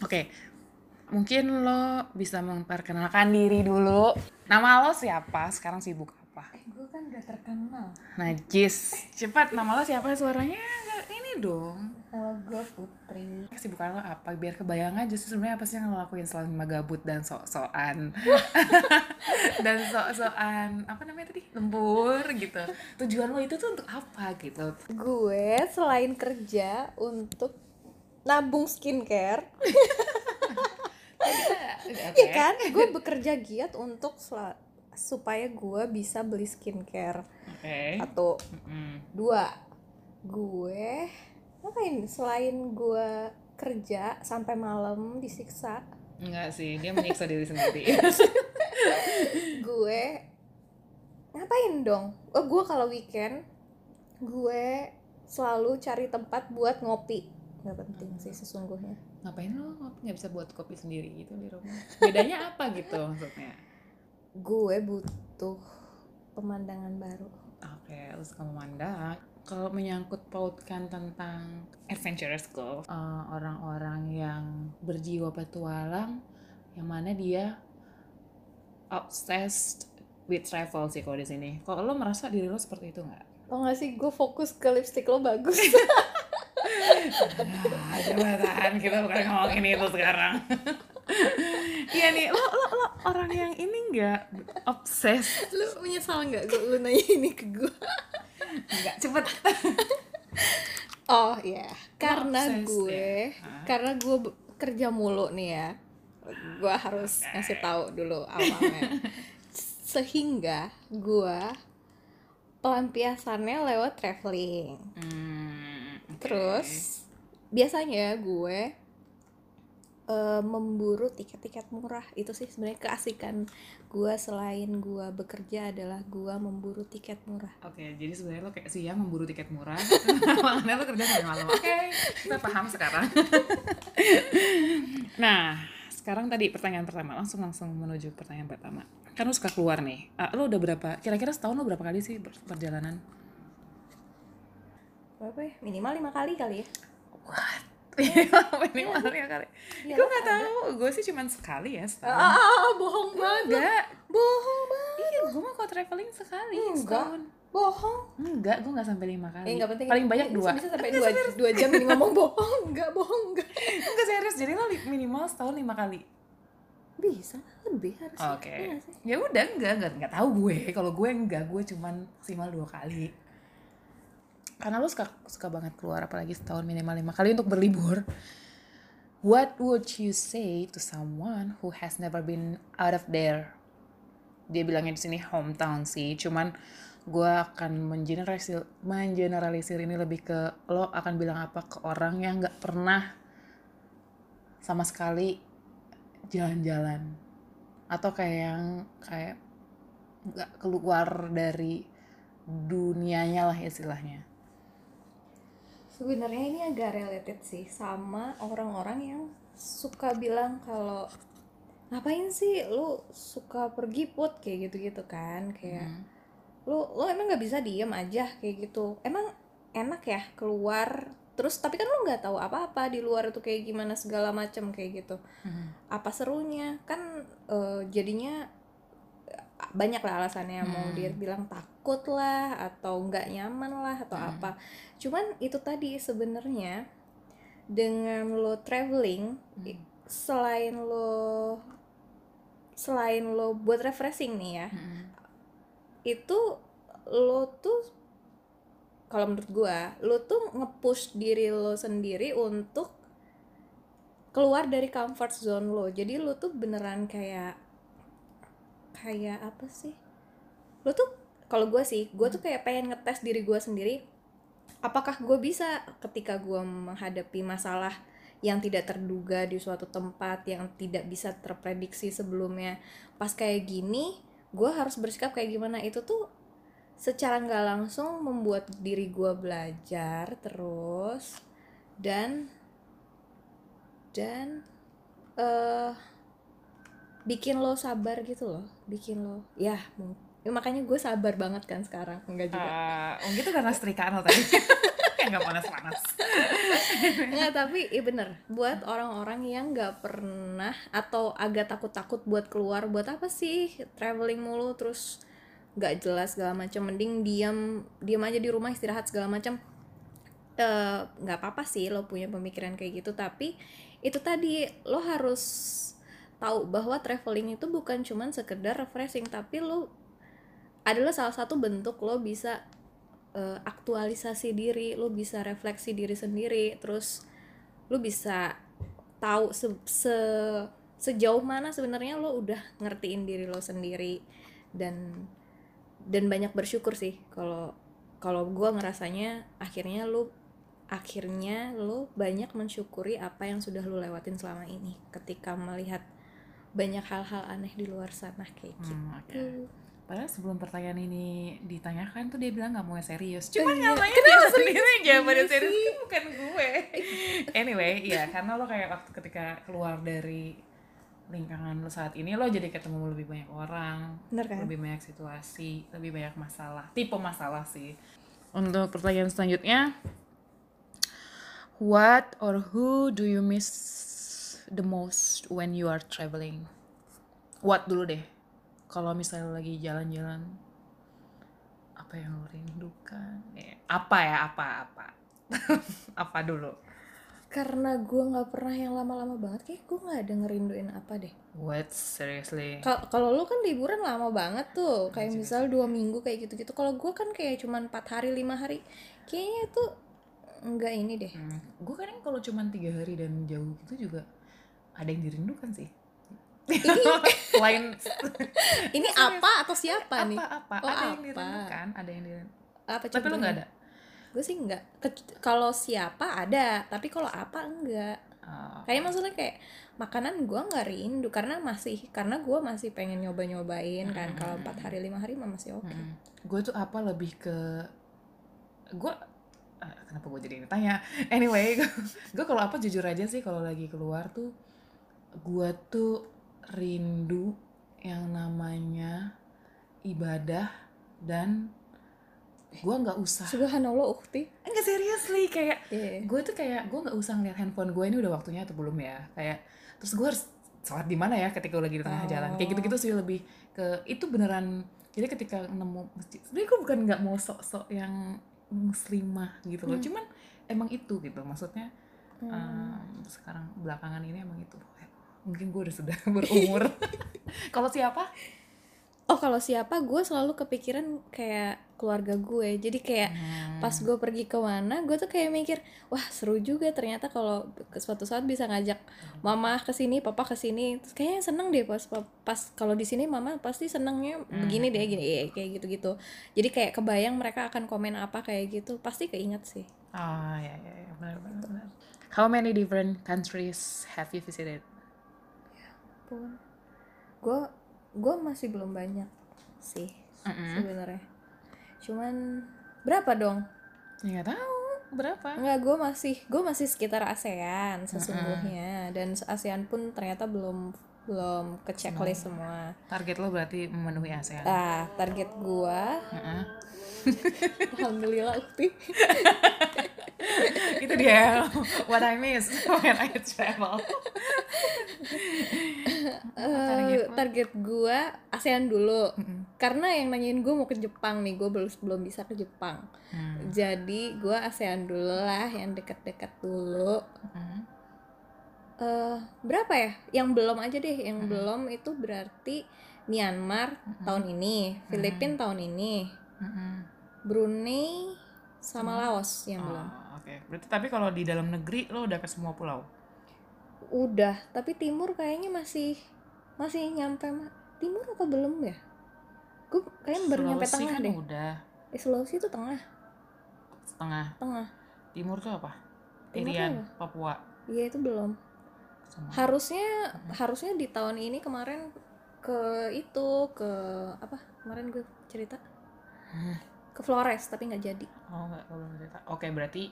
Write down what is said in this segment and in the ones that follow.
Oke, mungkin lo bisa memperkenalkan diri dulu. Nama lo siapa? Sekarang sibuk apa? Eh, gue kan udah terkenal. Najis. Cepat, nama lo siapa? Suaranya ini dong. Kalau gue Putri. Kesibukan lo apa? Biar kebayang aja sih sebenarnya apa sih yang lo lakuin selama gabut dan sok-sokan. dan sok-sokan, apa namanya tadi? Lembur gitu. Tujuan lo itu tuh untuk apa gitu? Gue selain kerja untuk nabung skincare, Oke. ya kan? Gue bekerja giat untuk supaya gue bisa beli skincare. Oke. Satu, Mm-mm. dua, gue ngapain? Selain gue kerja sampai malam disiksa, Enggak sih, dia menyiksa diri sendiri. gue ngapain dong? Oh, gue kalau weekend gue selalu cari tempat buat ngopi. Gak penting sih sesungguhnya. Ngapain lo nggak bisa buat kopi sendiri gitu di rumah? Bedanya apa gitu maksudnya? Gue butuh pemandangan baru. Oke, lu suka memandang. Kalau menyangkut pautkan tentang adventurous goal, eh, orang-orang yang berjiwa petualang, yang mana dia obsessed with travel sih kalau di sini. Kalau lo merasa diri lo seperti itu nggak? Tau gak sih gue fokus ke lipstick lo bagus. Ah, coba tahan, kita bukan ngomongin itu sekarang. Iya nih, lo, lo, lo orang yang ini nggak obses lu menyesal nggak gue lu nanya ini ke gue? nggak cepet Oh iya, karena obses gue, ya? Karena gue kerja mulu nih ya, gue harus ngasih tahu dulu awalnya. Sehingga gue pelampiasannya lewat traveling. Hmm. Terus biasanya gue eh, memburu tiket-tiket murah itu sih sebenarnya keasikan gue selain gue bekerja adalah gue memburu tiket murah. Oke, jadi sebenarnya lo kayak siang memburu tiket murah, makanya lo kerja sampai malam. Oke, kita paham sekarang. nah, sekarang tadi pertanyaan pertama, langsung langsung menuju pertanyaan pertama. Kan lo suka keluar nih, Ah, lo udah berapa? Kira-kira setahun lo berapa kali sih perjalanan? Berapa ya? Minimal lima kali kali ya. What? Minimal ya kali. Iya, gue nggak tahu, gue sih cuman sekali ya setahun. Ah, bohong banget. Enggak, Bohong banget. iya gue mah kalau traveling sekali Enggak. setahun. Bohong. Enggak, gue nggak sampai lima kali. Eh, enggak penting. Paling banyak dua. Bisa sampai dua, dua jam ini ngomong bohong. Enggak, bohong enggak. Enggak serius, jadi lo minimal setahun lima kali. Bisa lebih harusnya. Oke. Iya? Ya udah enggak, enggak enggak tahu gue. Kalau gue enggak, gue cuman maksimal dua kali. Karena lo suka suka banget keluar apalagi setahun minimal lima kali untuk berlibur. What would you say to someone who has never been out of there? Dia bilangnya di sini hometown sih, cuman gue akan mengeneralisir, mengeneralisir ini lebih ke lo akan bilang apa ke orang yang nggak pernah sama sekali jalan-jalan atau kayak yang kayak nggak keluar dari dunianya lah istilahnya. Sebenarnya ini agak related sih sama orang-orang yang suka bilang kalau ngapain sih lu suka pergi put? Kayak gitu-gitu kan kayak Hmm. lu lu emang nggak bisa diem aja? Kayak gitu. Emang enak ya keluar terus tapi kan lu nggak tahu apa-apa di luar itu kayak gimana segala macam kayak gitu. Hmm. apa serunya? Kan eh, jadinya banyak lah alasannya mau Hmm. dia bilang takut lah atau nggak nyaman lah atau Hmm. apa cuman itu tadi sebenarnya dengan lo traveling Hmm. selain lo selain lo buat refreshing nih ya Hmm. itu lo tuh kalau menurut gua lo tuh nge-push diri lo sendiri untuk keluar dari comfort zone lo jadi lo tuh beneran kayak kayak apa sih? Lo tuh kalau gua sih gua tuh kayak pengen ngetes diri gua sendiri apakah gua bisa ketika gua menghadapi masalah yang tidak terduga di suatu tempat yang tidak bisa terprediksi sebelumnya. Pas kayak gini gue harus bersikap kayak gimana? Itu tuh secara nggak langsung membuat diri gue belajar terus dan dan eh bikin lo sabar gitu loh bikin lo ya ya makanya gue sabar banget kan sekarang enggak juga. Oh gitu karena setrikaan lo tadi. nggak panas-panas Nggak, tapi iya bener buat orang-orang yang nggak pernah atau agak takut-takut buat keluar buat apa sih? Traveling mulu terus nggak jelas segala macam mending diam diam aja di rumah istirahat segala macam Eh, nggak apa-apa sih lo punya pemikiran kayak gitu tapi itu tadi lo harus tahu bahwa traveling itu bukan cuman sekedar refreshing tapi lo adalah salah satu bentuk lo bisa eh, aktualisasi diri lo bisa refleksi diri sendiri terus lo bisa tahu se, se- sejauh mana sebenarnya lo udah ngertiin diri lo sendiri. Dan dan banyak bersyukur sih kalau kalau gue ngerasanya akhirnya lo akhirnya lo banyak mensyukuri apa yang sudah lo lewatin selama ini. Ketika melihat banyak hal-hal aneh di luar sana kayak gitu. Hmm, oke. Padahal sebelum pertanyaan ini ditanyakan tuh dia bilang nggak mau serius. Cuma Iya. nyamanya dia sendiri yang jawabannya Iya serius kan bukan gue. anyway, iya karena lo kayak waktu ketika keluar dari lingkungan lo saat ini lo jadi ketemu lebih banyak orang, Bener kan? lebih banyak situasi, lebih banyak masalah, tipe masalah sih. Untuk pertanyaan selanjutnya, what or who do you miss the most when you are traveling? What dulu deh. Kalau misalnya lagi jalan-jalan, apa yang lo rindukan? Eh, apa ya? Apa apa? apa dulu? Karena gue nggak pernah yang lama-lama banget, kayak gue nggak ada ngerinduin apa deh. What seriously? Kal- Kalau lu kan liburan lama banget tuh, kayak misal dua minggu kayak gitu-gitu. Kalau gue kan kayak cuman empat hari lima hari, kayaknya itu nggak ini deh. Hmm, gue kadang kalau cuman tiga hari dan jauh gitu juga ada yang dirindukan sih. Selain Ini apa atau siapa nih? apa-apa, Oh, ada yang apa? dirindukan, ada yang dirindukan. Apa Tapi lu nggak ada? Gue sih nggak. Kalau siapa ada, tapi kalau apa enggak. Oh, Kayak maksudnya kayak makanan gue nggak rindu karena masih karena gue masih pengen nyoba nyobain kan. Kalau empat hari lima hari mah masih oke. gue tuh apa lebih ke gue ah, kenapa gue jadi ini tanya anyway gue kalau apa jujur aja sih kalau lagi keluar tuh gue tuh rindu yang namanya ibadah dan gue nggak usah Subhanallah ukti. enggak seriously kayak Iya. gue tuh kayak gue nggak usah ngeliat handphone gue ini udah waktunya atau belum ya kayak terus gue harus sholat di mana ya ketika lagi di tengah Oh. jalan kayak gitu-gitu sih lebih ke itu beneran jadi ketika nemu masjid sebenarnya gue bukan nggak mau sok-sok yang muslimah gitu loh Hmm. cuman emang itu gitu maksudnya Hmm. em, sekarang belakangan ini emang itu mungkin gue udah sudah berumur. Kalau siapa? Oh kalau siapa gue selalu kepikiran kayak keluarga gue. Jadi kayak Hmm. pas gue pergi ke mana gue tuh kayak mikir wah seru juga ternyata kalau ke suatu saat bisa ngajak mama ke sini papa ke sini. Terus kayaknya seneng deh pas pas kalau di sini mama pasti senengnya begini deh gini eh, kayak gitu gitu jadi kayak kebayang mereka akan komen apa kayak gitu pasti keinget sih. Oh ya ya, ya. Benar benar. How many different countries have you visited pun gue gue masih belum banyak sih Mm-mm. sebenarnya cuman berapa dong Ya nggak tahu berapa. Enggak, gue masih gue masih sekitar ASEAN sesungguhnya dan ASEAN pun ternyata belum belum ke checklist semua. Target lo berarti memenuhi ASEAN. Nah, target gue Heeh. alhamdulillah Ukti. Itu dia what I miss when I travel. Eh, target gue ASEAN dulu. Karena yang nanyain gue mau ke Jepang nih, gue belum belum bisa ke Jepang. Hmm. Jadi gue ASEAN dulu lah, yang deket-deket dulu. Hmm. eh berapa ya? Yang belum aja deh, yang belum itu berarti Myanmar tahun ini, Filipina tahun ini, Mm-mm. Brunei sama Laos yang belum. Oh, Oke, berarti tapi kalau di dalam negeri lo udah ke semua pulau. Udah, tapi timur kayaknya masih masih nyampe ma- timur atau belum ya? Gue kayaknya baru nyampe tengah kan deh. udah Eh, Sulawesi itu tengah, setengah. tengah. Timur tuh apa? Timur Irian, apa? Papua. Iya itu belum. Semua. Harusnya harusnya di tahun ini kemarin ke itu ke apa? Kemarin gue cerita Hmm. ke Flores tapi nggak jadi. Oh enggak, belum cerita. Oke, berarti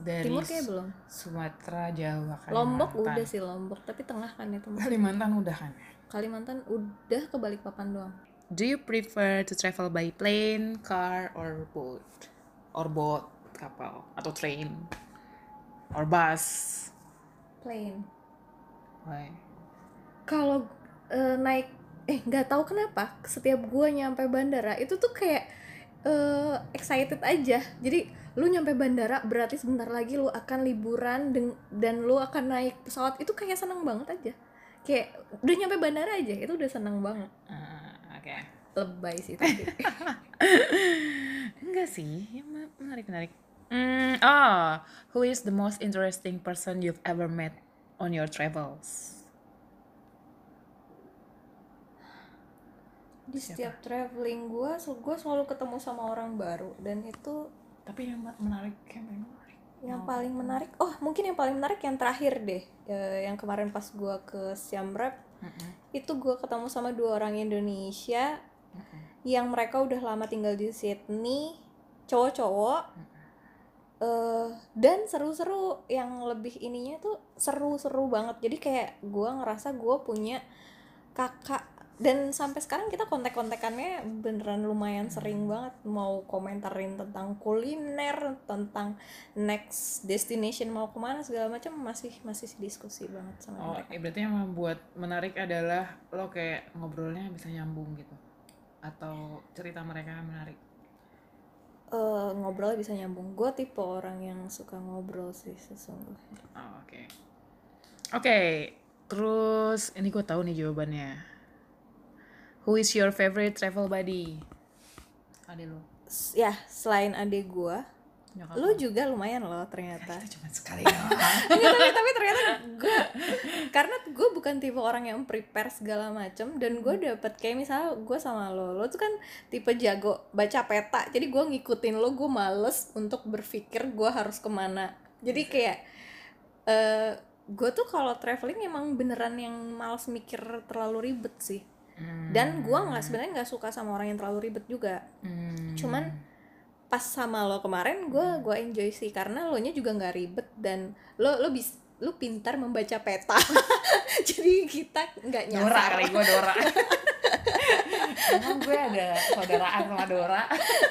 dari Timur kayak belum. Sumatera, Jawa, Kalimantan. Lombok udah sih Lombok, tapi tengah kan itu. Kalimantan udah kan. Kalimantan udah ke Balikpapan doang. Do you prefer to travel by plane, car, or boat? Or boat? kapal atau train or bus plane Why? kalau eh, naik eh nggak tahu kenapa setiap gua nyampe bandara itu tuh kayak eh, excited aja jadi lu nyampe bandara berarti sebentar lagi lu akan liburan deng- dan lu akan naik pesawat. Itu kayak seneng banget aja. Kayak udah nyampe bandara aja itu udah seneng banget. Ah, oke. Lebay sih tapi. Enggak sih ya, me- menarik menarik Hmm, oh who is the most interesting person you've ever met on your travels? Di setiap traveling gua sel- gua selalu ketemu sama orang baru. Dan itu tapi yang me- menarik yang paling menarik. Yang paling menarik? Oh mungkin yang paling menarik yang terakhir deh Eh, yang kemarin pas gua ke Siam Reap Mm-mm. itu gua ketemu sama dua orang Indonesia yang mereka udah lama tinggal di Sydney cowok-cowok eh dan seru-seru. Yang lebih ininya tuh seru-seru banget. Jadi kayak gua ngerasa gua punya kakak dan sampai sekarang kita kontek-kontekannya beneran lumayan sering banget mau komentarin tentang kuliner tentang next destination mau ke mana segala macam masih masih diskusi banget sama Oh, mereka ya berarti yang membuat menarik adalah lo kayak ngobrolnya bisa nyambung gitu atau cerita mereka menarik. Eh, ngobrolnya bisa nyambung gue tipe orang yang suka ngobrol sih sesungguhnya Oh, oke. Oke, terus ini gue tahu nih jawabannya. Who is your favorite travel buddy? Ade lo. Ya selain adik gue Nyokap lu juga lumayan loh ternyata Kita cuma sekali doang. Tapi, tapi ternyata gue karena gue bukan tipe orang yang prepare segala macem dan gue dapet kayak misalnya gue sama lo lo tuh kan tipe jago baca peta jadi gue ngikutin lo gue males untuk berpikir gue harus ke mana jadi kayak eh gue tuh kalau traveling emang beneran yang males mikir terlalu ribet sih Hmm, dan gue nggak sebenarnya nggak suka sama orang yang terlalu ribet juga. Hmm. cuman pas sama lo kemarin gue gue enjoy sih. Karena lo nya juga nggak ribet dan lo lo bis lo pintar membaca peta. Jadi kita nggak Dora nyasar kali gue Dora. Emang gue ada saudaraan sama Dora.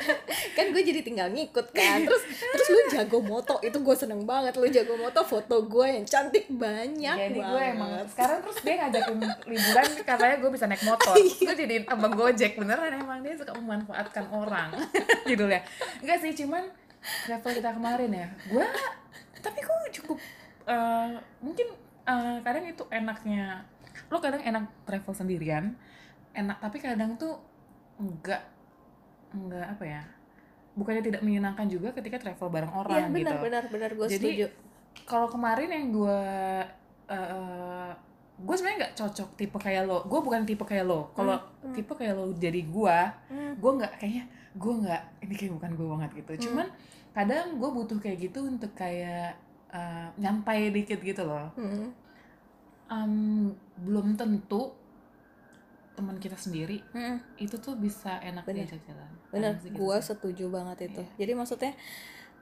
kan gue jadi tinggal ngikut kan terus terus lo jago moto itu gue seneng banget lo jago moto foto gue yang cantik banyak Jadi gue banget. emang sekarang terus dia ngajakin liburan katanya gue bisa naik motor. Terus gue jadiin abang gojek beneran emang dia suka memanfaatkan orang judulnya. Enggak sih cuman travel kita kemarin ya. Gue tapi gue cukup eh, mungkin eh, kadang itu enaknya lo kadang enak travel sendirian enak tapi kadang tuh enggak enggak apa ya bukannya tidak menyenangkan juga ketika travel bareng orang benar gitu. benar benar gue Jadi, setuju. kalau kemarin yang gue uh, gue sebenarnya nggak cocok tipe kayak lo gue bukan tipe kayak lo. Kalau Hmm, hmm. tipe kayak lo jadi gue Hmm, gue nggak kayaknya gue nggak ini kayak bukan gue banget gitu. Hmm. cuman kadang gue butuh kayak gitu untuk kayak uh, nyantai dikit gitu loh. Hmm, Em, belum tentu teman kita sendiri hmm. itu tuh bisa enak Bener. diajak jalan bener gitu gue setuju banget itu Iya. jadi maksudnya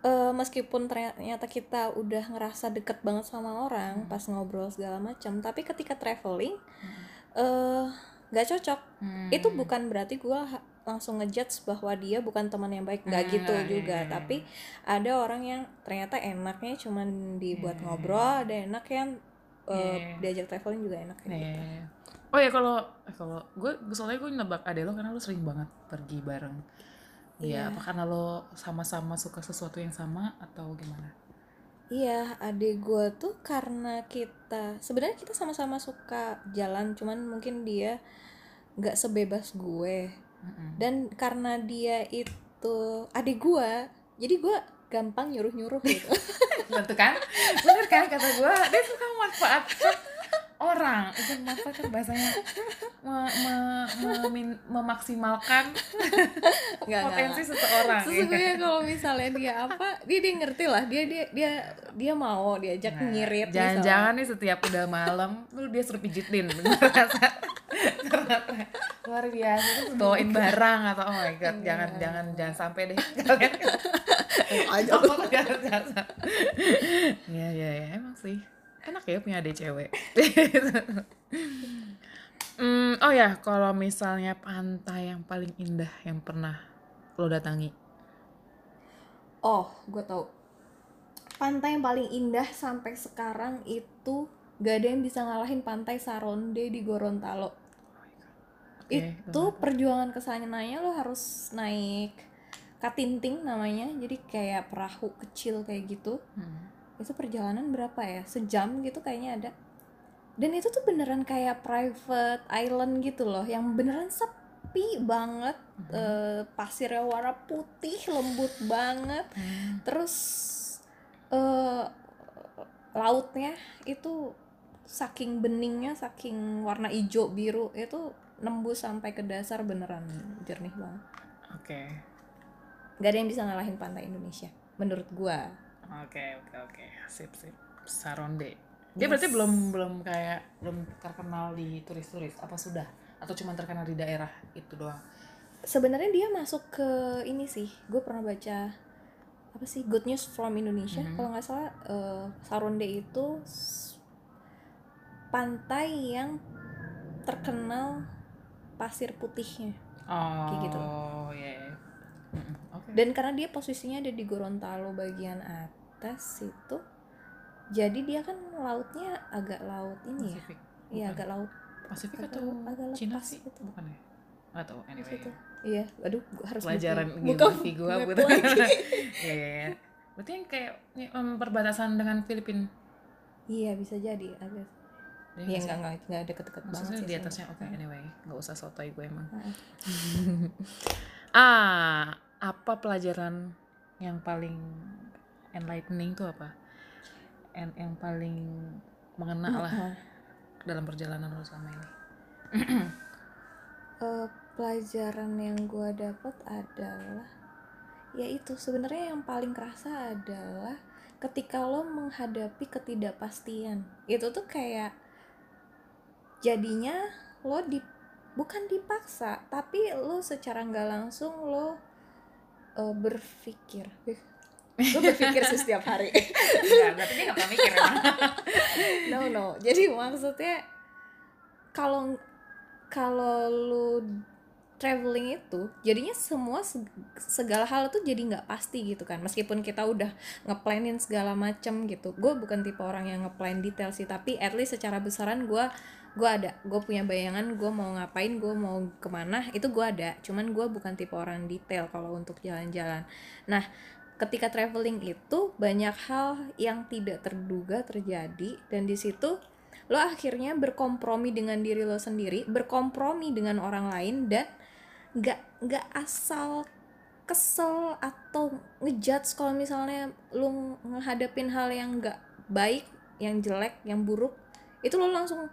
eh, meskipun ternyata kita udah ngerasa deket banget sama orang Hmm. pas ngobrol segala macam tapi ketika traveling Hmm. eh nggak cocok Hmm. itu bukan berarti gue langsung ngejudge bahwa dia bukan teman yang baik nggak Hmm, gitu iya, juga iya, iya. tapi ada orang yang ternyata enaknya cuman dibuat Iya. ngobrol ada enak yang eh, Iya. diajak traveling juga enak kayak gitu. Iya. Oh ya kalau eh, kalau gue soalnya gue nebak ade lo karena lo sering banget pergi bareng. Iya. Iya. Apa karena lo sama-sama suka sesuatu yang sama atau gimana? Iya, adik gue tuh karena kita sebenarnya kita sama-sama suka jalan, cuman mungkin dia nggak sebebas gue. Mm-mm. Dan karena dia itu adik gue, jadi gue gampang nyuruh-nyuruh gitu. Betul kan? Bener kan kata gue dia suka memanfaatkan orang itu memanfaatkan bahasanya me- me- memaksimalkan Nggak, nggak, potensi nggak. seseorang. Sesungguhnya kalau misalnya dia apa, dia dia ngerti lah, dia dia dia dia mau diajak Nah, ngirit. Jangan-jangan nih setiap udah malam lu dia suruh pijitin. Ternyata luar biasa terus bawain barang atau oh my god jangan jangan jangan sampai deh kalian aja jangan, jangan. Iya iya ya, emang sih enak ya punya adik cewek. Hmm, oh ya kalau misalnya pantai yang paling indah yang pernah lo datangi Oh, gue tau. Pantai yang paling indah sampai sekarang itu gak ada yang bisa ngalahin pantai Saronde di Gorontalo. Oke, itu perjuangan ke sananya lo harus naik katinting namanya, jadi kayak perahu kecil kayak gitu. Hmm. Itu perjalanan berapa ya? Sejam gitu kayaknya ada. Dan itu tuh beneran kayak private island gitu loh, yang beneran sepi banget. Eh, pasirnya warna putih, lembut banget Hmm. terus eh lautnya itu saking beningnya saking warna hijau biru itu nembus sampai ke dasar beneran jernih banget Oke. gak ada yang bisa ngalahin pantai Indonesia menurut gua Oke, oke, oke. Sip, sip. Saronde. Dia berarti belum belum kayak belum terkenal di turis-turis apa sudah? Atau cuma terkenal di daerah itu doang? sebenarnya dia masuk ke ini sih gue pernah baca apa sih Good News from Indonesia Mhm. kalau nggak salah eh, Saronde itu pantai yang terkenal pasir putihnya Oh, gitu. iya. iya. Dan karena dia posisinya ada di Gorontalo bagian atas itu jadi dia kan lautnya agak laut ini ya iya agak laut Pasifik agak- atau agak Cina lepas sih? gitu. Bukan ya? Nggak tahu. di Anyway. situ iya aduh gua harus Pelajaran geografi buat. lagi. Iya, iya, iya. Berarti yang kayak em, perbatasan dengan Filipina. iya bisa jadi agak Dia iya nggak nggak nggak deket-deket banget sih di atasnya oke sebenarnya. anyway nggak usah sotoy gue emang ah apa pelajaran yang paling enlightening tuh apa? En- yang paling mengena lah Heeh. dalam perjalanan lo selama ini? Eh, pelajaran yang gue dapat adalah yaitu sebenarnya yang paling kerasa adalah ketika lo menghadapi ketidakpastian. Itu tuh kayak jadinya lo di bukan dipaksa tapi lo secara nggak langsung lo eh, berpikir. Gue berpikir sih setiap hari. Enggak, berarti dia nggak pernah mikir emang no no. Jadi maksudnya kalau kalau lu traveling itu jadinya semua seg- segala hal tuh jadi nggak pasti gitu kan. Meskipun kita udah ngeplanin segala macem gitu. Gue bukan tipe orang yang ngeplan detail sih tapi at least secara besaran gue gue ada gue punya bayangan gue mau ngapain gue mau ke mana itu gue ada. Cuman gue bukan tipe orang detail kalau untuk jalan-jalan. Nah ketika traveling itu banyak hal yang tidak terduga terjadi dan di situ lo akhirnya berkompromi dengan diri lo sendiri berkompromi dengan orang lain dan nggak nggak asal kesel atau ngejudge kalau misalnya lo menghadapin hal yang nggak baik yang jelek yang buruk itu lo langsung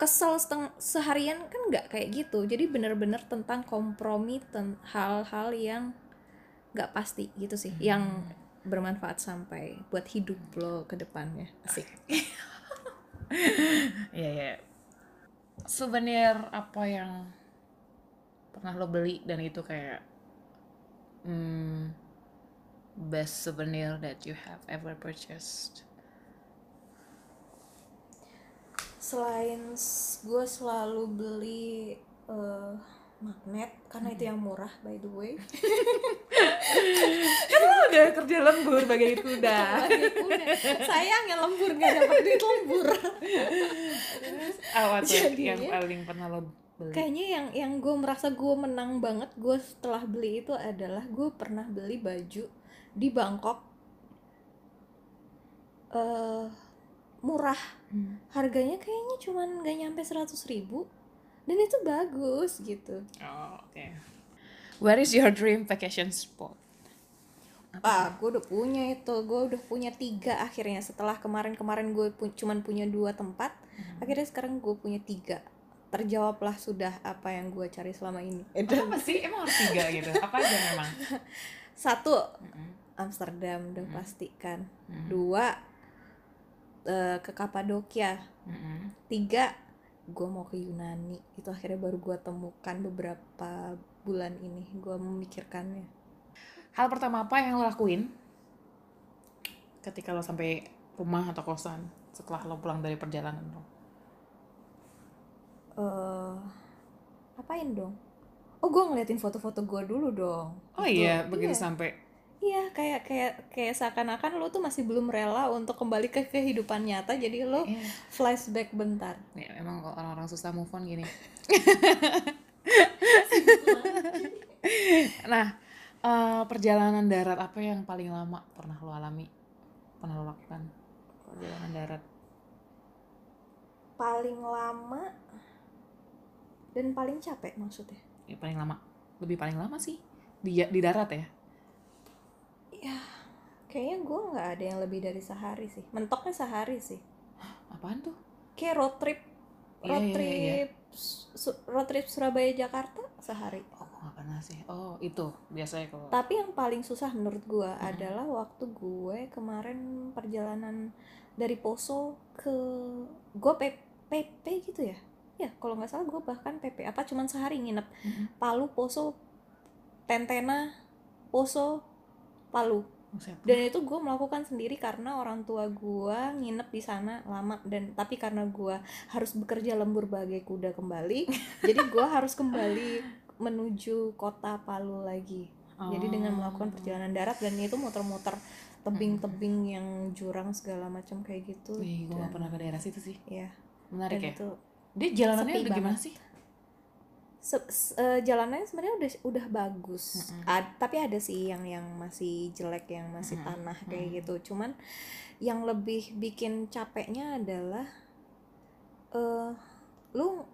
kesel seteng seharian kan nggak kayak gitu. Jadi bener-bener tentang kompromi ten hal-hal yang nggak pasti gitu sih. Yang bermanfaat sampai buat hidup lo ke depannya. Asik. Iya ya. Souvenir apa yang pernah lo beli dan itu kayak hmm, best souvenir that you have ever purchased? Selain gue selalu beli eh, magnet karena itu yang murah by the way udah kerja lembur bagai kuda. sayang ya lembur gak dapat duit lembur tuh Jadinya- yang paling pernah lo beli? kayaknya yang yang gue merasa gue menang banget gue setelah beli itu adalah gue pernah beli baju di Bangkok eh murah Hmm. harganya kayaknya cuman gak nyampe 100 ribu dan itu bagus gitu Oh, oke. Where is your dream vacation spot? ah gue udah punya itu gue udah punya tiga akhirnya setelah kemarin-kemarin gue pu cuman punya dua tempat akhirnya sekarang gue punya tiga terjawablah sudah apa yang gue cari selama ini Eh, dan Apa sih? Emang harus tiga gitu? Apa aja memang? satu Mm-mm. Amsterdam udah Hmm. pasti kan Hmm. dua eh, ke Kapadokia Mm-mm. tiga gue mau ke Yunani itu akhirnya baru gue temukan beberapa bulan ini gue memikirkannya Hal pertama apa yang lo lakuin ketika lo sampai rumah atau kosan setelah lo pulang dari perjalanan lo? eh apain dong oh gue ngeliatin foto-foto gue dulu dong Oh Itu, iya, begitu iya. sampai Iya, kayak kayak kayak seakan-akan lo tuh masih belum rela untuk kembali ke kehidupan nyata, jadi lo Iya. flashback bentar. Ya, emang kalau orang-orang susah move on gini. nah, eh, perjalanan darat apa yang paling lama pernah lo alami? Pernah lo lakukan? Perjalanan darat. Paling lama dan paling capek maksudnya. Ya, paling lama. Lebih paling lama sih di di darat ya. Ya, kayaknya gue nggak ada yang lebih dari sehari sih. Mentoknya sehari sih. Apaan tuh? Kayak road trip, Iya, road iya, iya, trip, iya. Su- road trip Surabaya Jakarta sehari. Oh, nggak pernah sih. Oh, itu biasanya kalau Tapi yang paling susah menurut gue adalah waktu gue kemarin perjalanan dari Poso ke gue PP gitu ya. Ya kalau nggak salah gue bahkan PP apa cuman sehari nginep Mm-mm. Palu Poso Tentena Poso Palu Buset. dan itu gue melakukan sendiri karena orang tua gue nginep di sana lama dan tapi karena gue harus bekerja lembur bagai kuda kembali jadi gue harus kembali menuju kota Palu lagi jadi dengan melakukan perjalanan darat dan itu muter-muter tebing-tebing yang jurang segala macam kayak gitu Wih, gue gak pernah ke daerah situ sih. ya Menarik dan ya. itu Dia jalanannya gimana sih? Se- se- eh, jalanannya sebenarnya udah udah bagus. Mm-mm. Ad- tapi ada sih yang yang masih jelek yang masih Mm-mm. tanah kayak gitu. Cuman yang lebih bikin capeknya adalah eh lu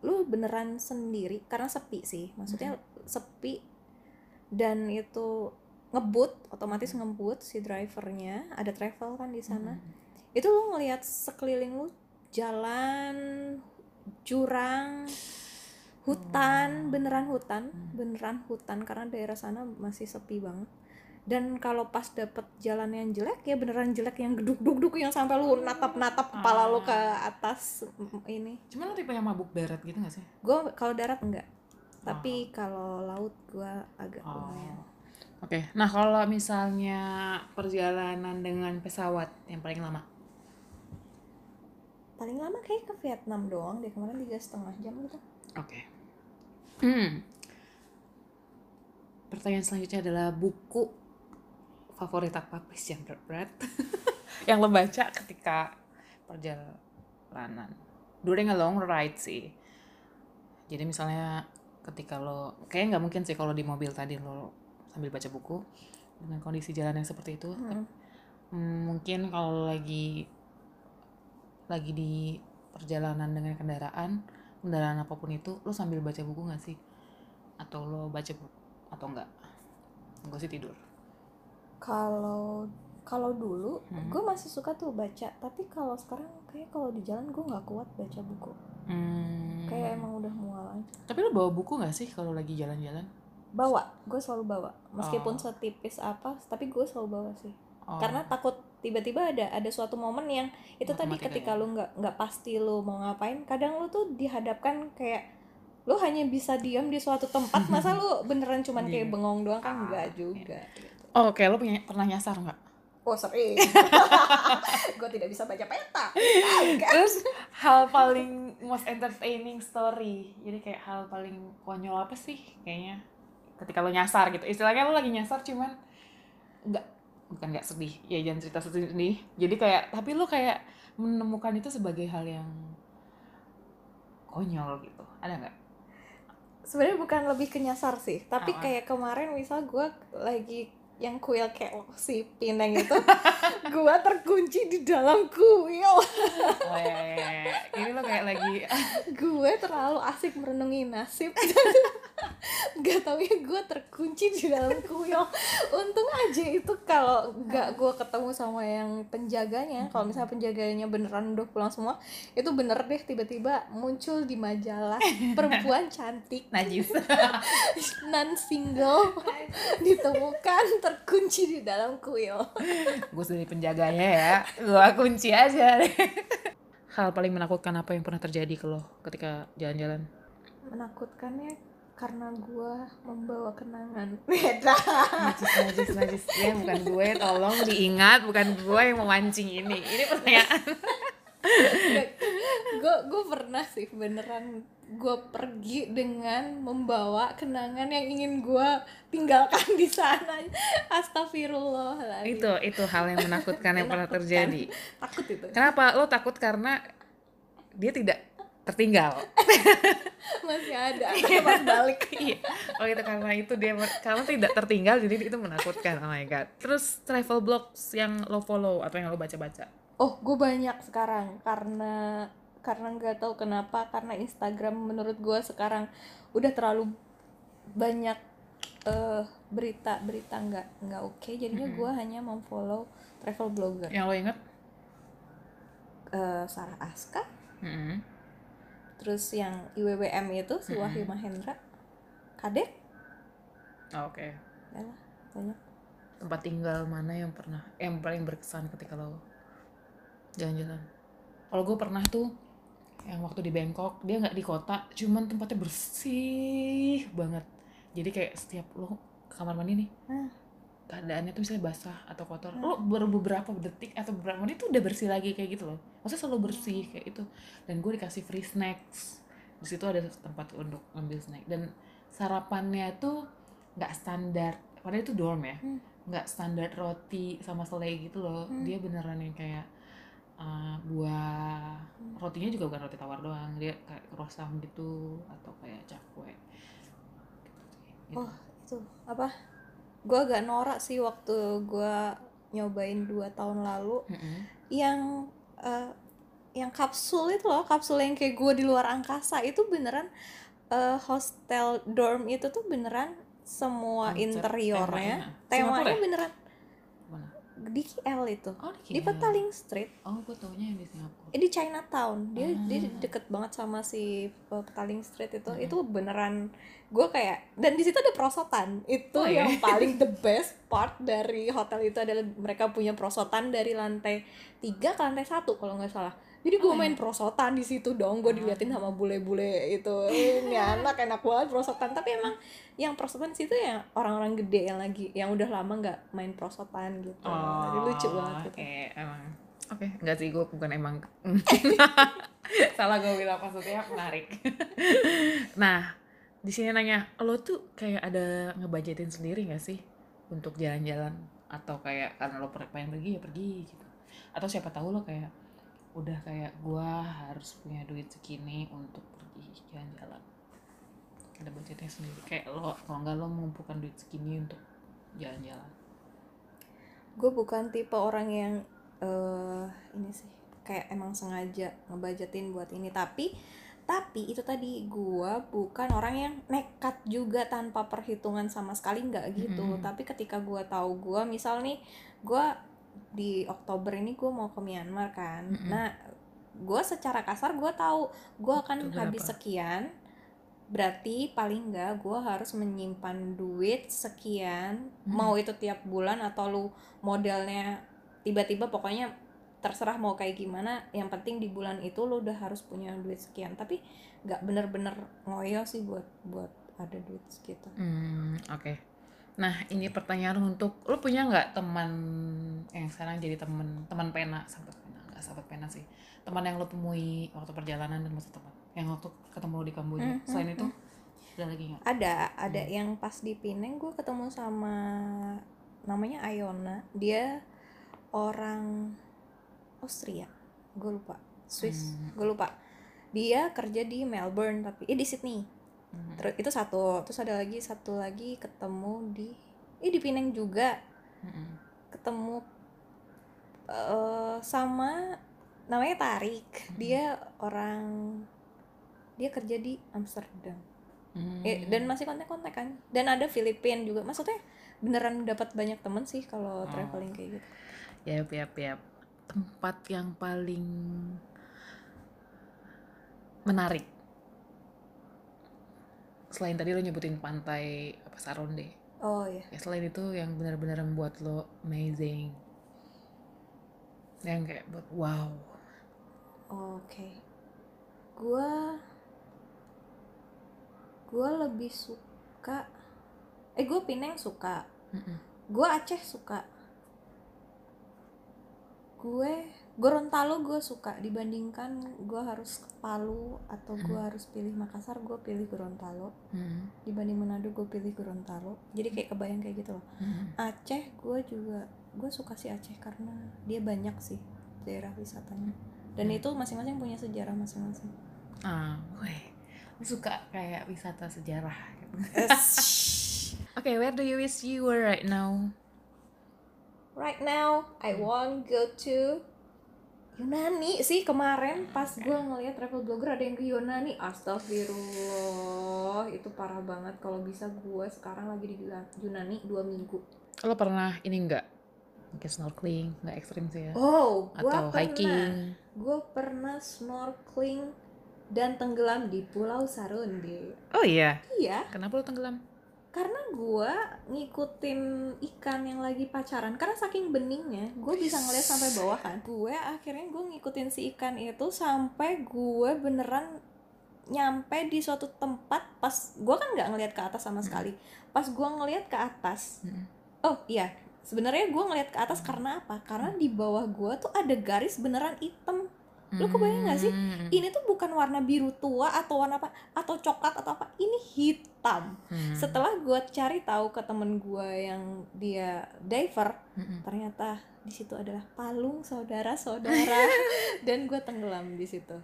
lu beneran sendiri karena sepi sih. Maksudnya sepi dan itu ngebut otomatis ngebut si drivernya. Ada travel kan di sana. Mm-mm. itu lu ngelihat sekeliling lu jalan jurang hutan Oh. beneran hutan Hmm. beneran hutan karena daerah sana masih sepi banget dan kalau pas dapet jalan yang jelek ya beneran jelek yang geduk-geduk yang sampai lu natap-natap kepala lu ke atas mm, ini Cuman lo tipe yang mabuk darat gitu gak sih? gue kalau darat enggak tapi kalau laut gue agak Oh. lumayan Oke, nah kalau misalnya perjalanan dengan pesawat yang paling lama, paling lama kayak ke Vietnam doang deh kemarin tiga setengah jam gitu oke. Hmm. Pertanyaan selanjutnya adalah buku favorit apa please yang berat-berat yang lo baca ketika perjalanan during a long ride sih. Jadi misalnya ketika lo, kayaknya nggak mungkin sih kalau di mobil tadi lo sambil baca buku dengan kondisi jalan yang seperti itu. Hmm. Hmm, mungkin kalau lagi lagi di perjalanan dengan kendaraan kendaraan apa pun itu lo sambil baca buku nggak sih? Atau lo baca buku atau enggak gue sih tidur. Kalau kalau dulu Hmm. gue masih suka tuh baca. Tapi kalau sekarang kayak kalau di jalan gue nggak kuat baca buku. Hmm. kayak emang udah mual aja. Tapi lo bawa buku nggak sih kalau lagi jalan-jalan? Bawa. Gue selalu bawa. Meskipun Oh. setipis apa tapi gue selalu bawa sih. Oh, karena takut tiba-tiba ada ada suatu momen yang itu tadi ketika ya. lu nggak nggak pasti lu mau ngapain kadang lu tuh dihadapkan kayak lu hanya bisa diam di suatu tempat masa lu beneran cuman kayak Iya. bengong doang? Kan Ah, enggak juga gitu. oh, oke lo punya pernah nyasar nggak? Oh sering. Gue tidak bisa baca peta. Terus hal paling most entertaining story. Jadi kayak hal paling konyol apa sih kayaknya? Ketika lo nyasar gitu. Istilahnya lo lagi nyasar cuman nggak bukan nggak sedih. Ya jangan cerita sedih jadi kayak tapi lo kayak menemukan itu sebagai hal yang konyol gitu. Ada nggak? Sebenarnya bukan lebih ke nyasar sih. Tapi kayak kemarin misal gue lagi yang kuil kayak si pineng itu gue terkunci di dalam kuil. Oh ya, ya, ya. ini lo kayak lagi gue terlalu asik merenungi nasib gak tau ya gue terkunci di dalam kuil untung aja itu kalau nggak gue ketemu sama yang penjaganya kalau misalnya penjaganya beneran udah pulang semua itu bener deh tiba-tiba muncul di majalah perempuan cantik. Najis. Non single. Ditemukan terkunci di dalam kuil gue dari penjaganya ya. Gue kunci aja deh. Hal paling menakutkan apa yang pernah terjadi ke lo ketika jalan-jalan? Menakutkannya karena gue membawa kenangan. Beda. Najis najis najis. Ya bukan gue tolong diingat bukan gue yang memancing ini. Ini pertanyaan. Gue gue pernah sih beneran gue pergi dengan membawa kenangan yang ingin gue tinggalkan di sana. Astagfirullah itu itu hal yang menakutkan yang pernah terjadi. Takut itu. Kenapa? Lo takut karena dia tidak tertinggal. Masih ada pas balik. Iya. Oh itu karena itu dia karena tidak tertinggal jadi itu menakutkan. Oh my god. Terus travel blogs yang lo follow atau yang lo baca-baca? Oh gue banyak sekarang. Karena karena nggak tahu kenapa karena Instagram menurut gue sekarang udah terlalu banyak eh, berita berita nggak nggak oke. Jadinya gue hanya memfollow travel blogger. Yang lo inget Eh, Sarah Aska Mm-mm. Terus yang IWWM itu si Wahyu Mahendra. Kadek? Oh, oke. Ya lah, banyak. Tempat tinggal mana yang pernah yang paling berkesan ketika lo jalan-jalan? Kalau gue pernah tuh yang waktu di Bangkok dia nggak di kota cuman tempatnya bersih banget. Jadi kayak setiap lo ke kamar mandi nih Hmm. Keadaannya tuh misalnya basah atau kotor lo baru beberapa detik atau beberapa menit tuh udah bersih lagi kayak gitu loh. Maksudnya selalu bersih kayak itu dan gue dikasih free snacks. Di situ ada tempat untuk ngambil snack. Dan sarapannya tuh nggak standar. Padahal itu dorm ya. Hmm. nggak standar roti sama selai gitu loh. Dia beneran yang kayak uh, buah rotinya juga bukan roti tawar doang. Dia kayak croissant gitu atau kayak cakwe. Gitu. oh itu apa gue agak norak sih waktu gue nyobain dua tahun lalu Mm-mm. yang eh, yang kapsul itu loh kapsul yang kayak gue di luar angkasa itu beneran eh, hostel dorm itu tuh beneran semua interiornya temanya. temanya ya? beneran? Di KL itu Oh, di di KL. Petaling Street Oh, gue taunya yang di Singapura. eh, di Chinatown dia dia Ah. deket banget sama si Petaling Street itu itu beneran gue kayak dan di situ ada perosotan itu Oh, iya? yang paling the best part dari hotel itu adalah mereka punya perosotan dari lantai tiga ke lantai satu kalau nggak salah jadi gue Oh, iya? main perosotan di situ dong gue diliatin sama bule-bule itu ini anak enak banget perosotan tapi emang yang perosotan situ ya orang-orang gede yang lagi yang udah lama nggak main perosotan gitu jadi lucu banget gitu Oke, emang. Oke, enggak sih gue bukan emang. Salah gue bilang maksudnya menarik. nah, di sini nanya, lo tuh kayak ada ngebudgetin sendiri gak sih untuk jalan-jalan atau kayak karena lo pengen pergi ya pergi gitu. Atau siapa tahu lo kayak udah kayak gua harus punya duit segini untuk pergi jalan-jalan. Ada budgetnya sendiri. Kayak lo kalau nggak lo mengumpulkan duit segini untuk jalan-jalan. gue bukan tipe orang yang eh ini sih kayak emang sengaja ngebajetin buat ini tapi tapi itu tadi gue bukan orang yang nekat juga tanpa perhitungan sama sekali nggak gitu Mm-mm. tapi ketika gue tahu gue misal nih gue di Oktober ini gue mau ke Myanmar kan Mm-mm. nah gue secara kasar gue tahu gue akan habis sekian berarti paling nggak gue harus menyimpan duit sekian Hmm. mau itu tiap bulan atau lu modelnya tiba-tiba pokoknya terserah mau kayak gimana yang penting di bulan itu lu udah harus punya duit sekian tapi nggak bener-bener ngoyo sih buat buat ada duit segitu Hmm, oke. Nah, ini pertanyaan untuk lo punya nggak teman yang sekarang jadi teman teman pena, sahabat pena, nggak sahabat pena sih. Teman yang lo temui waktu perjalanan dan masa depan. Yang waktu ketemu di Kamboja. Hmm, Selain hmm, itu, ada lagi nggak? ada ada yang pas di Pineng gue ketemu sama namanya Ayona dia orang Austria gue lupa Swiss Hmm. gue lupa dia kerja di Melbourne tapi eh di Sydney Hmm. terus itu satu terus ada lagi satu lagi ketemu di eh di Pineng juga Mm-mm. ketemu eh sama namanya Tarik dia orang dia kerja di Amsterdam Hmm. Eh, dan masih kontak-kontak kan dan ada Filipina juga maksudnya beneran dapat banyak temen sih kalau Oh. traveling kayak gitu Yap, yap, yap. Tempat yang paling menarik. Selain tadi lo nyebutin pantai apa Saronde. oh ya ya selain itu yang benar-benar membuat lo amazing. Yang kayak buat wow. Oke. Gua gua lebih suka eh gue Pineng suka. Mm-mm. gue Aceh suka. Gue Gorontalo gue suka dibandingkan gue harus ke Palu atau gue Hmm. harus pilih Makassar gue pilih Gorontalo Hmm. dibanding Manado gue pilih Gorontalo jadi kayak kebayang kayak gitu loh Hmm. Aceh gue juga gue suka sih Aceh karena dia banyak sih daerah wisatanya dan Hmm. itu masing-masing punya sejarah masing-masing Ah, gue suka kayak wisata sejarah. Oke, where do you wish you were right now? right now I want go to Yunani sih kemarin pas gue ngeliat travel blogger ada yang ke Yunani astagfirullah itu parah banget kalau bisa gue sekarang lagi di Yunani dua minggu Lo pernah ini enggak? Mungkin snorkeling, nggak ekstrim sih ya. oh Atau pernah hiking. gue pernah snorkeling dan tenggelam di Pulau Sarunde Oh iya, iya kenapa lo tenggelam? Karena gue ngikutin ikan yang lagi pacaran karena saking beningnya gue bisa ngeliat sampai bawah kan. Gue akhirnya gue ngikutin si ikan itu sampai gue beneran nyampe di suatu tempat pas gue kan nggak ngeliat ke atas sama sekali. Pas gue ngeliat ke atas Mm. oh iya sebenarnya gue ngeliat ke atas karena apa? Karena di bawah gue tuh ada garis beneran hitam Lo kebayang nggak sih? Hmm. ini tuh bukan warna biru tua atau warna apa atau coklat atau apa ini hitam Hmm. setelah gue cari tahu ke temen gue yang dia diver Mm-mm. ternyata di situ adalah palung saudara-saudara dan gue tenggelam di situ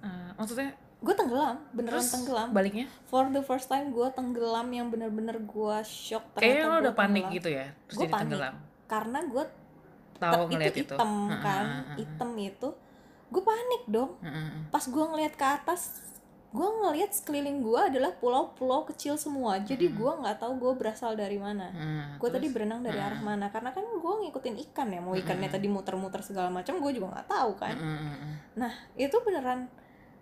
Ah, maksudnya gue tenggelam beneran terus tenggelam baliknya? for the first time gue tenggelam yang bener-bener gue shock Kayaknya lo udah panik tenggelam. gitu ya, jadi panik. tenggelam. karena gue Tahu itu ngeliat itu. hitam Ah, kan ah, ah, ah. hitam itu gue panik dong ah. pas gue ngeliat ke atas gue ngeliat sekeliling gue adalah pulau-pulau kecil semua jadi Mm-mm. gue nggak tahu gue berasal dari mana Ah, gue tadi berenang dari Ah. arah mana karena kan gue ngikutin ikan ya mau ikannya Mm-mm. tadi muter-muter segala macam gue juga nggak tahu kan Ah, ah, ah, ah. itu beneran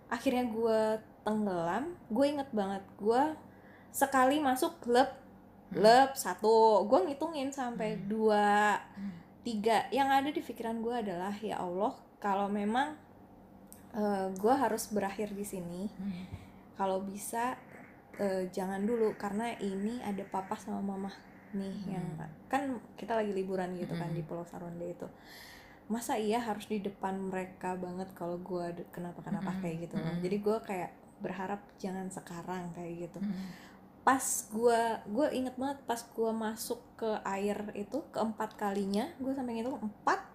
akhirnya gue tenggelam gue inget banget gue sekali masuk klub klub satu gue ngitungin sampai Hmm. dua Hmm. tiga yang ada di pikiran gue adalah ya Allah kalau memang gue harus berakhir di sini Hmm. kalau bisa eh, jangan dulu karena ini ada papa sama mama nih yang kan kita lagi liburan gitu kan Mm-mm. di Pulau Sarwende itu masa iya harus di depan mereka banget kalau gue kenapa kenapa Mm-mm. kayak gitu loh. Mm-mm. jadi gue kayak berharap jangan sekarang kayak gitu Hmm. pas gue gue inget banget pas gue masuk ke air itu keempat kalinya gue sampai ngitung empat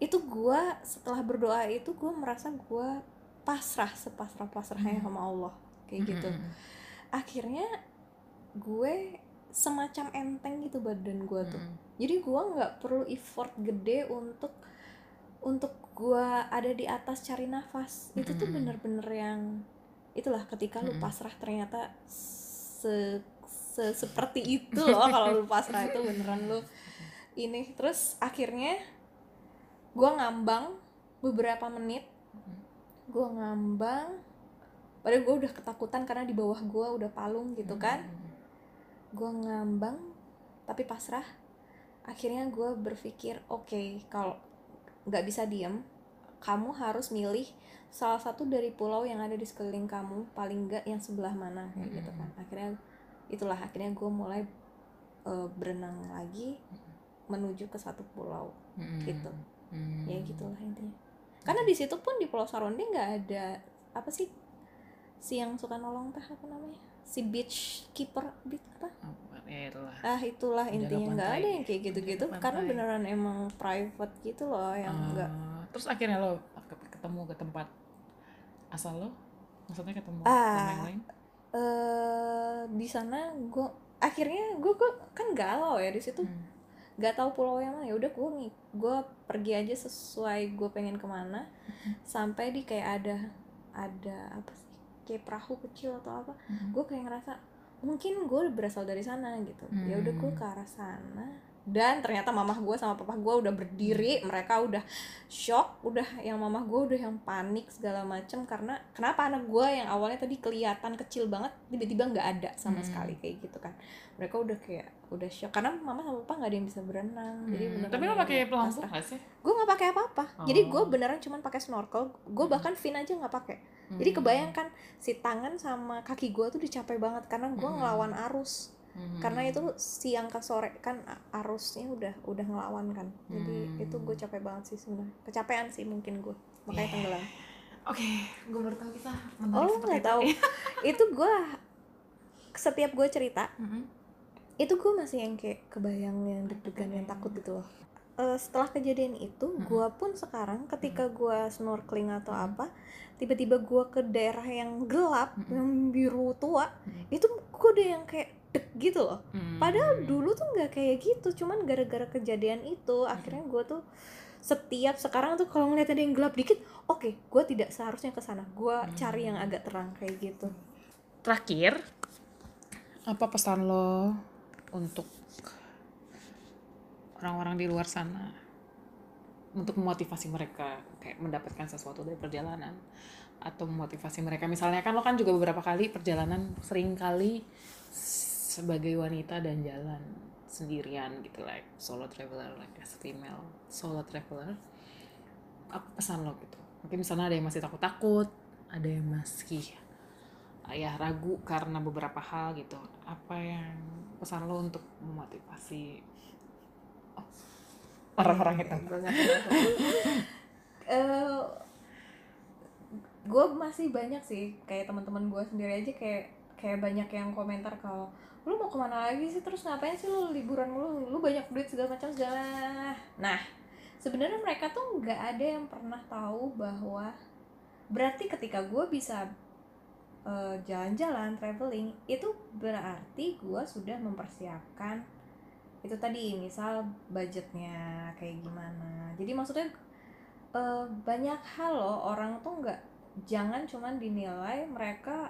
itu gue setelah berdoa itu gue merasa gue pasrah sepasrah pasrahnya Hmm. sama Allah kayak gitu. Hmm, hmm, akhirnya gue semacam enteng gitu badan gue tuh. Hmm. jadi gue nggak perlu effort gede untuk untuk gue ada di atas cari nafas. Itu tuh bener-bener yang itulah ketika lu pasrah ternyata se, se- seperti itu loh. Kalau lu pasrah itu beneran lu ini. Terus akhirnya gue ngambang beberapa menit. Gue ngambang padahal gue udah ketakutan karena di bawah gue udah palung gitu kan. Gue ngambang tapi pasrah. Akhirnya gue berpikir oke kalau nggak bisa diem kamu harus milih salah satu dari pulau yang ada di sekeliling kamu paling nggak yang sebelah mana kayak gitu kan. Akhirnya itulah akhirnya gue mulai eh, berenang lagi menuju ke satu pulau Hmm. gitu. Hmm. ya gitulah intinya karena di situ pun di pulau Saronde nggak ada apa sih si yang suka nolong tah apa namanya si beach keeper beach apa Oh, ya itulah. ah itulah intinya nggak ada yang kayak gitu-gitu karena beneran emang private gitu loh yang Ah, enggak terus akhirnya lo ke- ketemu ke tempat asal lo maksudnya ketemu Ah. sama yang lain eh di sana gue akhirnya gue gue kan galau ya di situ Hmm. Nggak tahu pulau yang mana. Ya udah gue gue pergi aja sesuai gue pengen ke mana. Sampai di kayak ada ada apa sih? Kayak perahu kecil atau apa. Hmm. gue kayak ngerasa mungkin gue berasal dari sana gitu. Ya udah gue Hmm. ke arah sana dan ternyata mamah gue sama papa gue udah berdiri mereka udah shock udah yang mamah gue udah yang panik segala macem karena kenapa anak gue yang awalnya tadi kelihatan kecil banget tiba-tiba nggak ada sama Hmm. sekali kayak gitu kan mereka udah kayak udah shock karena mama sama papa nggak ada yang bisa berenang jadi Hmm. beneran tapi lo pakai pelampung pasrah. gak sih gue nggak pakai apa-apa jadi gue Oh. beneran cuman pakai snorkel gue Hmm. bahkan fin aja nggak pakai jadi Hmm. kebayangkan si tangan sama kaki gue tuh dicapai banget karena gue Mm-mm. ngelawan arus Hmm. karena itu siang ke sore kan arusnya udah udah ngelawan kan jadi Hmm. itu gue capek banget sih sebenarnya kecapean sih mungkin gue makanya Yeah. tenggelam oke gue baru tahu kita oh nggak tahu itu gue setiap gue cerita Mhm. itu gue masih yang kayak kebayang yang deg-degan yang takut gitu loh Eh, setelah kejadian itu Mm-mm. gue pun sekarang ketika gue snorkeling atau Mm. apa tiba-tiba gue ke daerah yang gelap Mm-mm. yang biru tua Mm. itu gue udah yang kayak deg gitu loh. Hmm. padahal dulu tuh nggak kayak gitu cuman gara-gara kejadian itu akhirnya gue tuh setiap sekarang tuh kalau ngeliat ada yang gelap dikit oke gue tidak seharusnya ke sana. Gue Hmm. cari yang agak terang kayak gitu. Terakhir apa pesan lo untuk orang-orang di luar sana? Untuk memotivasi mereka kayak mendapatkan sesuatu dari perjalanan? Atau memotivasi mereka? Misalnya kan lo kan juga beberapa kali perjalanan sering kali sebagai wanita dan jalan sendirian gitu like solo traveler like as female solo traveler apa pesan lo gitu. Mungkin misalnya ada yang masih takut-takut ada yang masih ya ragu karena beberapa hal gitu. Apa yang pesan lo untuk memotivasi oh, orang-orang itu? Gue Eh, masih banyak sih kayak teman-teman gue sendiri aja kayak kayak banyak yang komentar kalau lu mau ke mana lagi sih? Terus ngapain sih lu liburan lu lu banyak duit segala macam segala. Nah sebenarnya mereka tuh nggak ada yang pernah tahu bahwa berarti ketika gue bisa eh, jalan-jalan traveling itu berarti gue sudah mempersiapkan itu tadi misal budgetnya kayak gimana. Jadi maksudnya eh, banyak hal loh orang tuh nggak jangan cuman dinilai mereka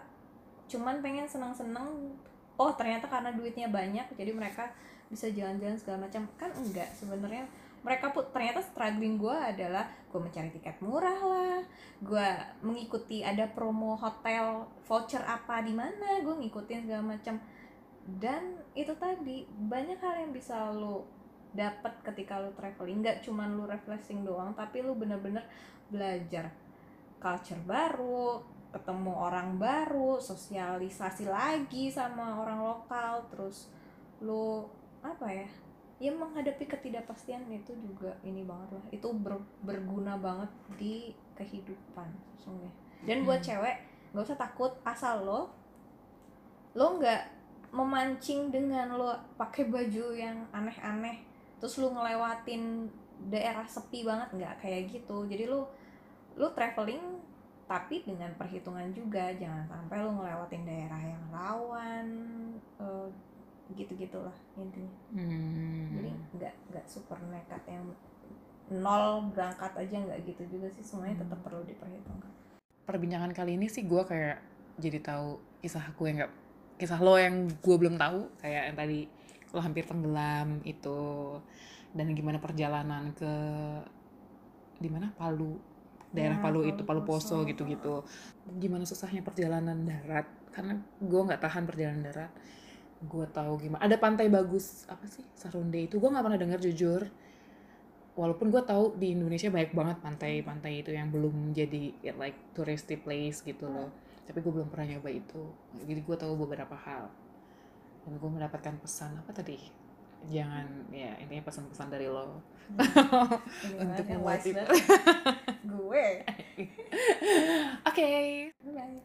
cuman pengen senang-senang oh ternyata karena duitnya banyak jadi mereka bisa jalan-jalan segala macam. Kan enggak sebenarnya mereka pun ternyata struggling gue adalah gue mencari tiket murah lah gue mengikuti ada promo hotel voucher apa di mana gue ngikutin segala macam. Dan itu tadi banyak hal yang bisa lo dapat ketika lo traveling. Nggak cuman lo refreshing doang tapi lo bener-bener belajar culture baru ketemu orang baru sosialisasi lagi sama orang lokal terus lo apa ya ya menghadapi ketidakpastian itu juga ini banget lah. Itu ber- berguna banget di kehidupan sesungguhnya dan buat Hmm. cewek nggak usah takut asal lo lo nggak memancing dengan lo pakai baju yang aneh-aneh terus lo ngelewatin daerah sepi banget nggak kayak gitu. Jadi lo lo traveling tapi dengan perhitungan juga jangan sampai lo ngelewatin daerah yang rawan eh, gitu-gitulah intinya. Hmm. jadi nggak nggak super nekat yang nol berangkat aja nggak gitu juga sih semuanya tetap perlu diperhitungkan. Perbincangan kali ini sih gue kayak jadi tahu kisah gue nggak kisah lo yang gue belum tahu kayak yang tadi lo hampir tenggelam itu dan gimana perjalanan ke di mana? Palu daerah Ya, Palu itu Palu Poso Poso. gitu-gitu. Gimana susahnya perjalanan darat? Karena gue nggak tahan perjalanan darat. Gue tahu gimana. Ada pantai bagus apa sih? Sarunde itu. Gue nggak pernah dengar jujur. Walaupun gue tahu di Indonesia banyak banget pantai-pantai itu yang belum jadi ya, like touristy place gitu loh. Tapi gue belum pernah nyoba itu. Jadi gue tahu beberapa hal. Dan gue mendapatkan pesan apa tadi jangan ya intinya pesan-pesan dari lo Ini Untuk memotivasi. gue oke Bye.